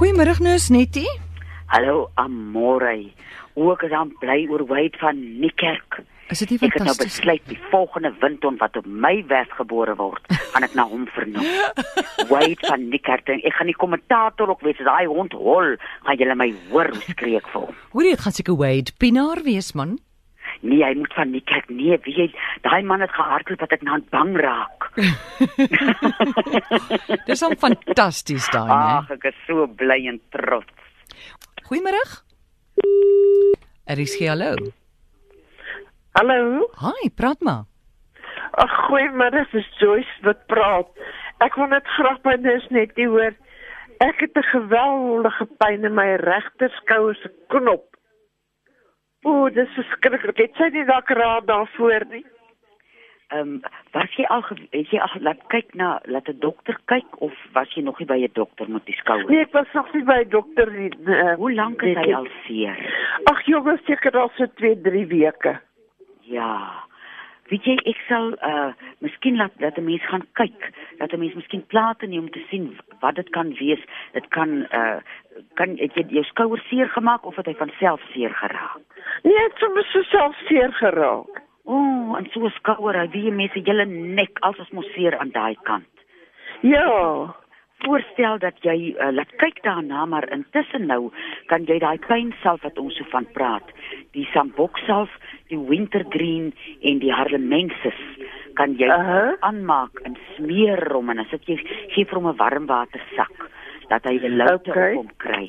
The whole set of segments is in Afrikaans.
Goeiemôre Nus Nettie. Hallo Amore. Ook is aan bly oor Wade van Niekerk. Is dit nie Ek het nou fantasties? besluit die volgende windton wat op my werf gebore word, gaan ek na hom vernoem. Wade van Niekerk. Ek gaan die kommentator ook wees as daai hond hol, gaan julle my hoor skreek vir hom. Hoor jy dit gaan seker Wade Pinaar wees man. Nee, hy moet van Niekerk. Nee, wie jy, daai man het gehardloop dat ek nou bang raak. Dis al fantasties daai, né? Ag, ek is so bly en trots. Goeiemôre. Er is hallo. Hallo. Hi, praat maar. Ag goeiemôre, dis Joyce wat praat. Ek wil net graag by dis net nie hoor. Ek het 'n geweldige pyn in my regter skouer se knop. O, dis verskriklik. Het sy nie dalk raad daarvoor nie? Ehm um, was jy al het jy al laat kyk na laat 'n dokter kyk of was jy nog nie by 'n dokter met die skouer? Nee, ek was nog nie by 'n dokter nie. Uh, Hoe lank is hy al seer? Ag jongens, seker al so 2, 3 weke. Ja. Weet jy, ek sal uh miskien laat dat 'n mens gaan kyk, dat 'n mens miskien plate neem om te sien wat dit kan wees. Dit kan uh kan het jy jou skouer seer gemaak of het hy van self seer geraak? Nee, ek het sommer so self seer geraak. O, oh, en so skouer, hy wie mense julle nek alsoos mos seer aan daai kant. Ja. Voorstel dat jy uh, laat kyk daarna, maar intussen nou kan jy daai pynsalf wat ons so van praat, die samboksalf, die wintergreen en die harlemensis kan jy Aha. aanmaak en smeer hom en dan sit jy gee vir hom 'n warm water sak dat hy 'n loute Okay. op hom kry.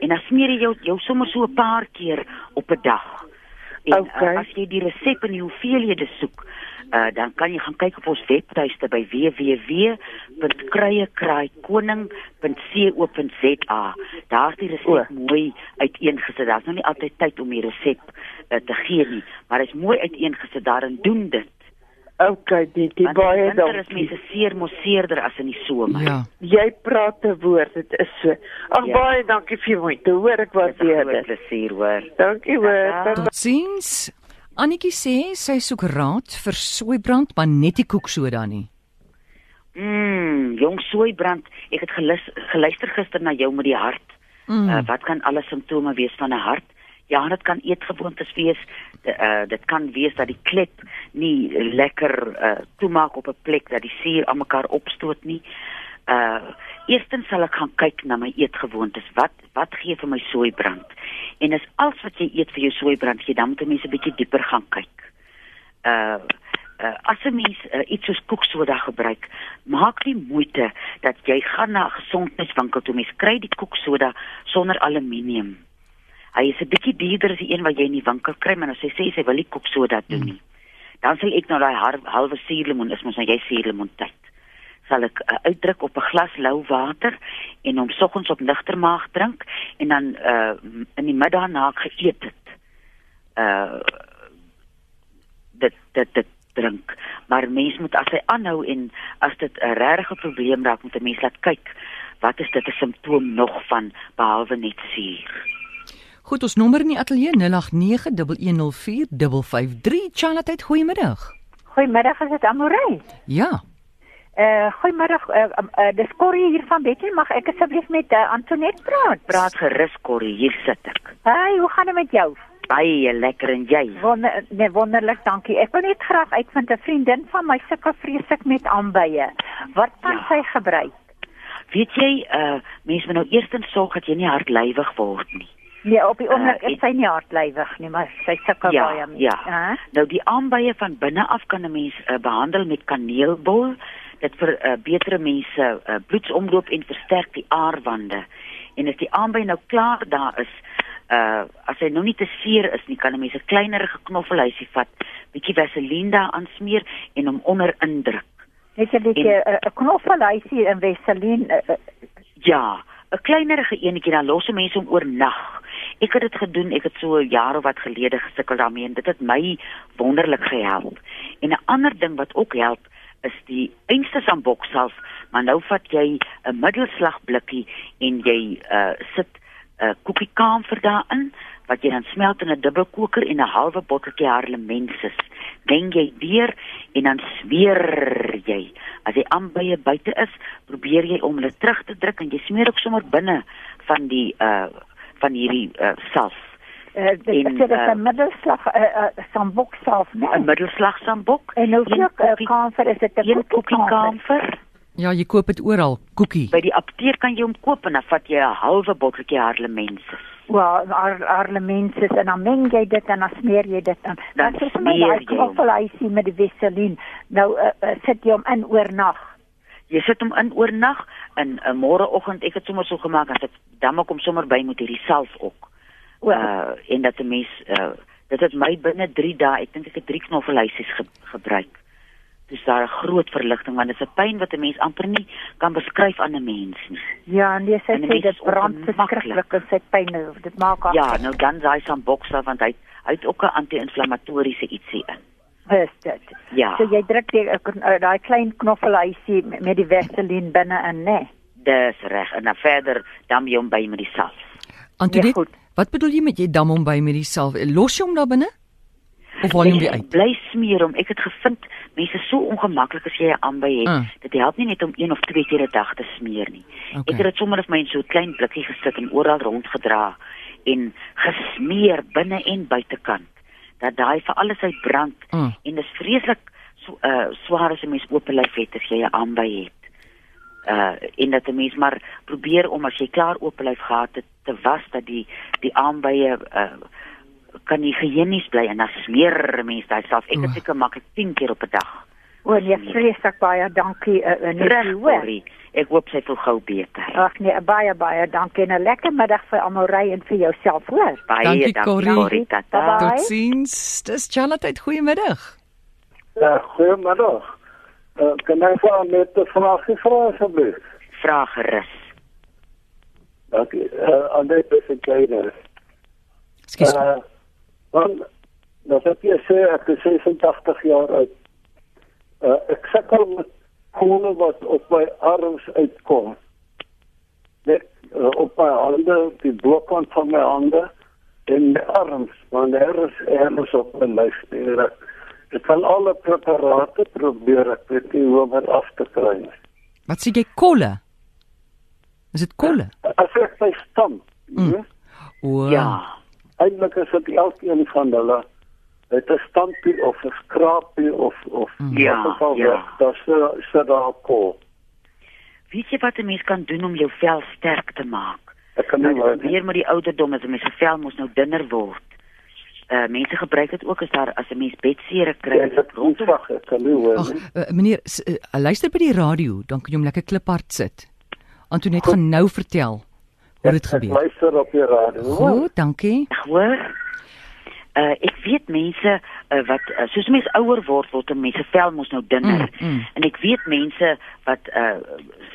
En dan smeer jy jou, jou sommer so 'n paar keer op 'n dag. En Okay. uh, as jy die resep en die hoeveelhede soek, uh, dan kan jy gaan kyk op ons webtuiste by www.kruiekraaikoning.co.za. Daar's die resep O. mooi uiteengesit. Daar's nog nie altyd tyd om die resep uh, te gee nie, maar dit is mooi uiteengesit daarin doen dit. Okay, die die Want baie winter is dankie. mense seer mos seerder as in die somer. Ja. Jy praat 'n woord, dit is so. Ag Ja. baie dankie vir jou moeite. Hoor ek Dit waardeer groot dit. plesier hoor. Dankie hoor. Ja. Bye-bye. Totsiens. Annetjie sê sy soek raad vir soeibrand, maar net die koeksoda nie. Mm, jong soeibrand. Ek het gelus, geluister gister na jou met die hart. Mm. Uh, wat kan alle simptome wees van 'n hart? Ja, dit kan eetgewoontes wees. Uh, dit kan wees dat die klep nie lekker uh, toemaak op 'n plek dat die suur aan mekaar opstoot nie. Uh eerstens sal ek gaan kyk na my eetgewoontes. Wat wat gee vir my soeibrand? En as alles wat jy eet vir jou soeibrand gee, dan moet 'n mens 'n bietjie dieper gaan kyk. Uh uh, as 'n mens uh, iets soos koeksoda gebruik, maak nie moeite dat jy gaan na 'n gesondheidswinkel toe mens kry die koeksoda sonder aluminium. Hy is 'n bietjie duurder as die een wat jy in die winkel kry, maar as sy sê sy wil nie koeksoda doen nie. Dan sal ek nou daai halwe suurlemoen, is mos nou jy suurlemoen tyd. Sal ek uh, uitdruk op 'n glas lou water en hom soggens op nigter maag drink en dan uh in die middag na ek geëet het. Uh dit dit dit drink. Maar mens moet as hy aanhou en as dit 'n regte probleem raak moet 'n mens laat kyk wat is dit 'n simptoom nog van behalwe net suur. Goed, ons nommer in die ateljee 0891104553. Charlotte, goeiemiddag. Goeiemiddag, is dit Amorey? Ja. Uh goeiemiddag, uh, uh, dis Corrie hier van Betty. Mag ek asseblief met uh, Antoinette praat? Praat gerus Corrie, hier sit ek. Hey, hoe gaan dit met jou? Baie lekker en jy. Wonder, nee, wonderlik, dankie. Ek wil net graag uitvind 'n vriendin van my sukkel vreeslik met aanbye. Wat kan Ja. sy gebruik? Weet jy, uh mense moet nou eerstens sorg dat jy nie hartlywig word nie. Nee, op die oomblik Uh, is sy nie hartlywig nie, maar sy sukkel Ja, baie mee. ja. Hæ? Nou die aanbye van binne af kan 'n mens uh, behandel met kaneelbol. Dit vir uh, betere mense uh, bloedsomloop en versterk die aarwande. En as die aanby nou klaar daar is, uh as hy nou nie te seer is nie, kan 'n mens 'n kleinerige knoffelhuisie vat, bietjie vaseline daar aansmeer en hom onder indruk. Net 'n bietjie 'n knoffelhuisie in Wesselien. Uh, uh, Ja, 'n kleinerige enetjie dan los mense hom oornag. Ek het dit gedoen, ek het so 'n jaar of wat gelede gesukkel daarmee en dit het my wonderlik gehelp. En 'n ander ding wat ook help is die einste samboksalf, maar nou vat jy 'n middelslag blikkie en jy uh sit 'n uh, koekiekaamfer daarin wat jy dan smelt in 'n dubbelkoker en 'n halwe botteltjie harlemensis. Meng jy deur en dan smeer jy. As die aanbye buite is, probeer jy om hulle terug te druk en jy smeer ook sommer binne van die uh van hierdie uh salf. Uh, dit En, is dit 'n middelslag uh, uh, sambok self, né? 'n Middelslag sambok. En nou ook 'n kamfer is dit 'n Een koekie kamfer. Ja, jy koop dit oral, koekie. By die apteek kan jy hom koop en dan vat jy 'n halwe botteltjie harlemense. Wel, ar arlemenses en dan meng jy dit en dan smeer jy dit aan. Dan is my smeer daai knoffelhuisie met die Vaseline. Nou uh, uh, sit jy hom in oornag. Jy sit hom in oornag en 'n uh, môreoggend ek het sommer so gemaak dat ek dan kom sommer by met hierdie salf ook. Uh en dat 'n mens uh dit het my binne 3 dae, ek dink ek het 3 knoffelhuisies ge gebruik. Dis daar 'n groot verligting want dit is 'n pyn wat 'n mens amper nie kan beskryf aan 'n mens nie. ja, nee, sy en die sê dit is brand verskriklik en sy pyn, dit maak haar Ja, nou dan daai samboksa want hy hy het ook 'n anti-inflammatoriese ietsie in. is dit. Ja. So jy druk die kn- uh, daai klein knoffelhuisie met met die Vaseline binne in, né? Dis reg. En dan verder dan jy hom by met die salf. Antoinette, goed. wat bedoel jy met jy dam hom by met die salf? Los jy hom daar binne? Of haal jy hom weer uit? Bly smeer hom. Ek het gevind mense is so ongemaklik as jy 'n aanby het. Ah. Dit help nie net om een of twee keer 'n dag te smeer nie. Okay. Ek het dit sommer op my in so 'n klein blikkie gesit en oral rondgedra en gesmeer binne en buitekant. Dat daai vir alles uit brand Ah. en dis vreeslik so uh swaar as 'n mens oop lyf het as jy 'n aanby het. Uh en dat 'n mens maar probeer om as jy klaar oop lyf gehad het te was dat die die aanbye uh kan nie hygiënies bly en dan smeer 'n mens daai self. Ek het seker maklik 10 keer op 'n dag. O nee, vreeslik baie dankie uh, uh, net Reg, hoor. Ek hoop sy voel gou beter. Ag nee, baie baie dankie en 'n lekker middag vir almal ry en vir jouself, hoor. Baie Dankie, dankie Corrie. Corrie. Tata. Bye-bye. Totsiens. Dis Charlotte, goeiemiddag. Ja, goeiemiddag. Uh, kan ek vir net 'n vraagie vra asseblief? Vra gerus. Dankie. Uh, ek kyk. Skus. Uh, want dat ek jy sê ek is 86 jaar oud. Uh, ek sukkel met kole wat op my arms uitkom. Net uh, op my hande, die bokant van my hande en my arms, want daar is ergens op my lyf. Ek, kan alle preparate probeer, ek weet nie hoe om dit af te kry nie. Wat sê jy kolle? Is dit kolle? As ek my stam, Mm. mm. O. Ja. Eintlik is dit elkeen van hulle het 'n stampie of 'n skrapie of of Ja, wat ook al ja. se se daar kom. Weet jy wat 'n mens kan doen om jou vel sterk te maak? Ek kan nie Nou, maar weer met die ouderdom as 'n mens se vel mos nou dunner word. Uh mense gebruik dit ook as daar as 'n mens bedsere kry. ek het rondwag, ek kan nie hoor Ag, nie. uh, meneer, uh, luister by die radio, dan kan jy hom lekker kliphard sit. Antoinette gaan nou vertel hoe dit Ek- Ek gebeur. luister op die radio. Goed, dankie. Hoor? Uh ek weet mense uh, wat uh, soos mense ouer word, word 'n mens se vel mos nou dunner. Mm, mm. En ek weet mense wat uh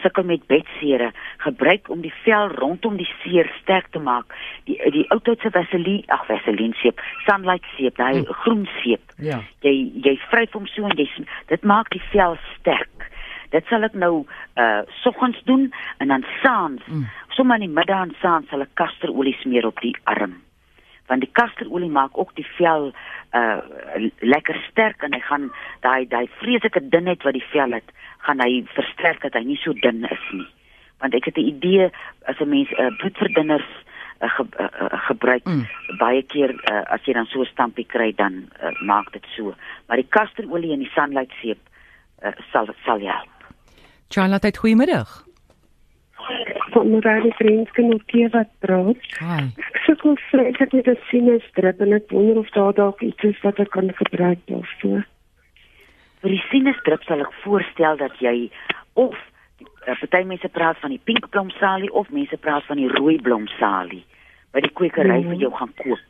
sukkel met bedsere gebruik om die vel rondom die seer sterk te maak. Die die ou tyd se vaseline, ag vaseline seep, sunlight seep, daai Mm. groen seep. Ja. Jy jy vryf hom so en jy dit maak die vel sterk. Dit sal ek nou uh soggens doen en dan saans, mm. sommer in die middag en saans sal ek kasterolie smeer op die arm. Want die kasterolie maak ook die vel uh lekker sterk en hy gaan daai daai vreeslike dunheid wat die vel het, gaan hy versterk dat hy nie so dun is nie. Want ek het 'n idee as 'n mens uh, bloedverdunners uh, ge, uh, uh, gebruik Mm. baie keer uh, as jy dan so 'n stampie kry dan uh, maak dit so. Maar die kasterolie en die sunlight seep uh, sal sal help. Charlotte, goeiemiddag. van Morale Vriendskapie wat praat. Hi. Ek sukkel vreeslik met 'n sinusdruk en ek wonder of daar dalk iets is wat ek kan gebruik daarvoor. Vir die sinusdruk sal ek voorstel dat jy of uh, party mense praat van die pink blomsalie of mense praat van die rooi blomsalie by die kwekery Mhm. vir jou gaan koop.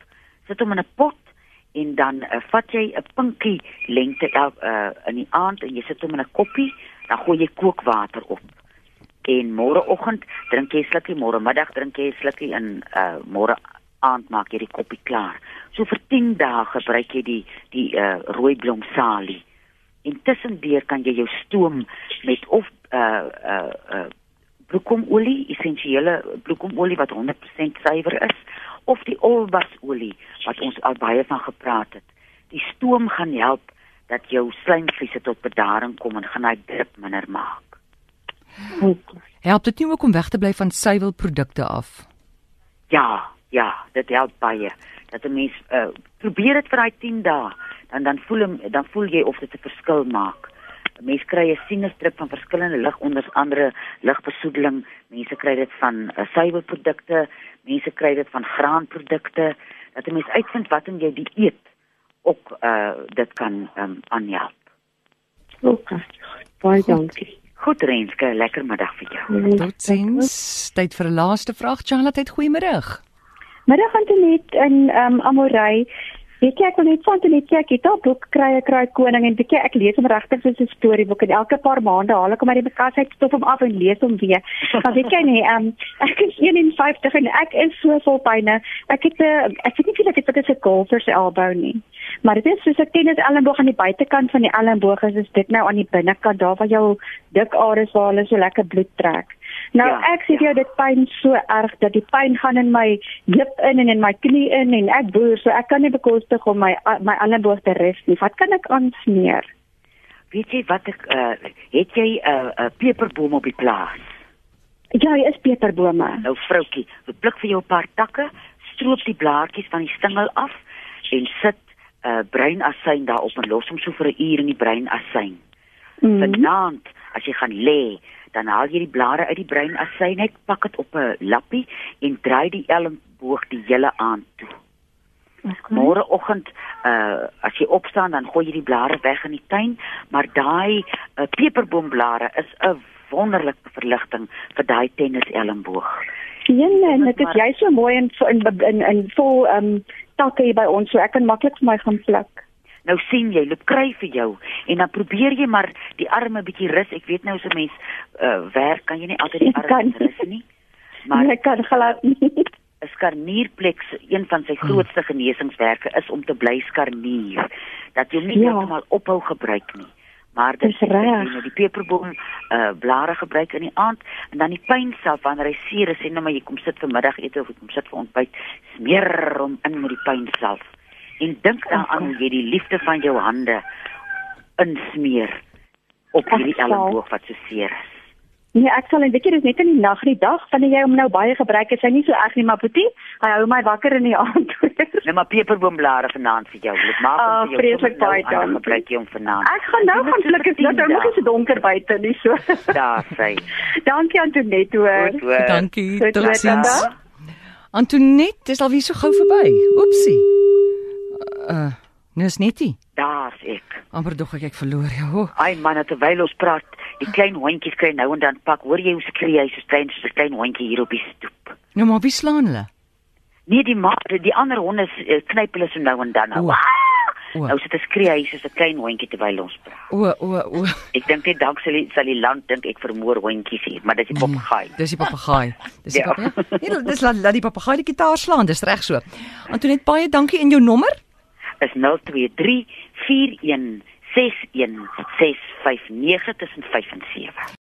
Sit hom in 'n pot en dan uh, vat jy 'n pinkie lengte el, uh, in die aand en jy sit hom in 'n koppie, dan gooi jy kookwater op. En môreoggend drink jy 'n slukkie, môre middag drink jy 'n slukkie en uh môre aand maak jy die koppie klaar. So vir 10 dae gebruik jy die die uh rooi blomsalie. Intussen deur kan jy jou stoom met of uh uh uh bloekomolie, essensiële bloekomolie wat 100% suiwer is, of die olbasolie wat ons al baie van gepraat het. Die stoom gaan help dat jou slijmvliese tot bedaring kom en gaan hy drip minder maak. Help dit nie ook om weg te bly van suiwelprodukte af? Ja, ja, dit help baie. Dat 'n mens uh, probeer dit vir daai 10 dae, dan dan voel hom dan voel jy of dit 'n verskil maak. Mense kry 'n sinusdruk van verskillende lig onder andere ligbesoedeling. Mense kry dit van uh, suiwerprodukte, mense kry dit van graanprodukte. Dat 'n mens uitvind wat in jou dieet ook uh dit kan um, aanhelp. OK. Baie dankie. Goed Renske, lekker middag vir jou. Totsiens. Tyd vir 'n laaste vraag. Charlotte, het goeiemiddag. Middag Antonet in um, Amorey. Weet jy ek wil net van Antonet sê ek het al boek kry ek kry koning en weet jy ek lees hom regtig soos 'n storieboek en elke paar maande haal ek hom uit die bekas uit stop hom af en lees hom weer. Maar weet jy nee, um, ek is 51 en ek is so vol pyne. Ek het 'n ek weet nie of dit wat is 'n golfer se elbow nie. Maar dit is soos 'n tennis elmboog aan die buitekant van die elmboog is, is dit nou aan die binnekant daar waar jou dik areas waar hulle so lekker bloed trek. Nou Ja, ek sê ja. jou dit pyn so erg dat die pyn gaan in my heup in en in my knie in en ek boer so ek kan nie bekostig om my my elmboog te res nie. Wat kan ek aansmeer? Weet jy wat ek uh het jy 'n uh, 'n peperboom op die plaas? Ja, jy is peperbome. Nou vroutjie, pluk vir jou 'n paar takke, stroop die blaartjies van die stingel af en sit 'n uh, bruinasyn daarop en los hom so vir 'n uur in die bruinasyn. Mm. Vanaand as jy gaan lê, dan haal jy die blare uit die bruinasyn uit, pak dit op 'n lappie en draai die elmboog die hele aand toe. Okay. Môreoggend uh as jy opstaan dan gooi jy die blare weg in die tuin, maar daai uh, peperboomblare is 'n wonderlike verligting vir daai tennis elmboog. Jene, en dit is jy so mooi in in in, in vol ehm um, takke hier by ons so ek kan maklik vir my gaan pluk. Nou sien jy, loop kry vir jou en dan probeer jy maar die arme bietjie rus. Ek weet nou as 'n mens uh werk kan jy nie altyd die arme rus nie. Maar ek kan glad nie. 'n skarnierplek, een van sy grootste genesingswerke is om te bly skarnier. Dat jy nie Ja. heeltemal ophou gebruik nie. Maar dit Dis reg. jy die peperboom uh blare gebruik in die aand en dan die pyn self wanneer hy seer is en nou maar jy kom sit vir middagete of jy kom sit vir ontbyt, smeer hom in met die pyn self. En dink daaraan hoe jy die liefde van jou hande insmeer op hierdie sal. elmboog wat so seer is. Nee, ek sal en weet jy dis net in die nag, die dag wanneer jy hom nou baie gebruik, is hy nie so erg nie, maar Boetie, hy hou my wakker in die aand. Nou maar peperboomblare vanaand vir jou. Dit maak Ah, hom vir jou vreeslik nou baie dan dankie. gebruik jy hom vanaand. ek gaan nou gaan is nou 10 nog is dit donker buite nie so. Daar sê. Dankie Antoinette hoor. Dankie. Totsiens. Antoinette, dis alweer so gou verby. Oepsie. Uh, nes netie. Daar's ek. Amper dog ek ek verloor jou. Ai man, terwyl ons praat, die klein hondjies kry nou en dan pak. Hoor jy hoe skree hy so klein so 'n klein hondjie hier op die stoep? Nou maar wie slaan hulle? Nee, die ma die ander honde eh, knyp hulle so nou en dan. Nou, O. Ah! O. nou sit 'n skree hy soos 'n klein hondjie terwyl ons praat. O o o. Ek dink net dalk sal die, sal die land dink ek vermoor hondjies hier, maar dis die papegaai. Dis die papegaai. Dis die Ja. papegaai. Nee, dis laat laat die papegaai die gitaar slaan, dis reg so. Antoinette, baie dankie en jou nommer? Is 023 41 61 659 tussen 5 en 7.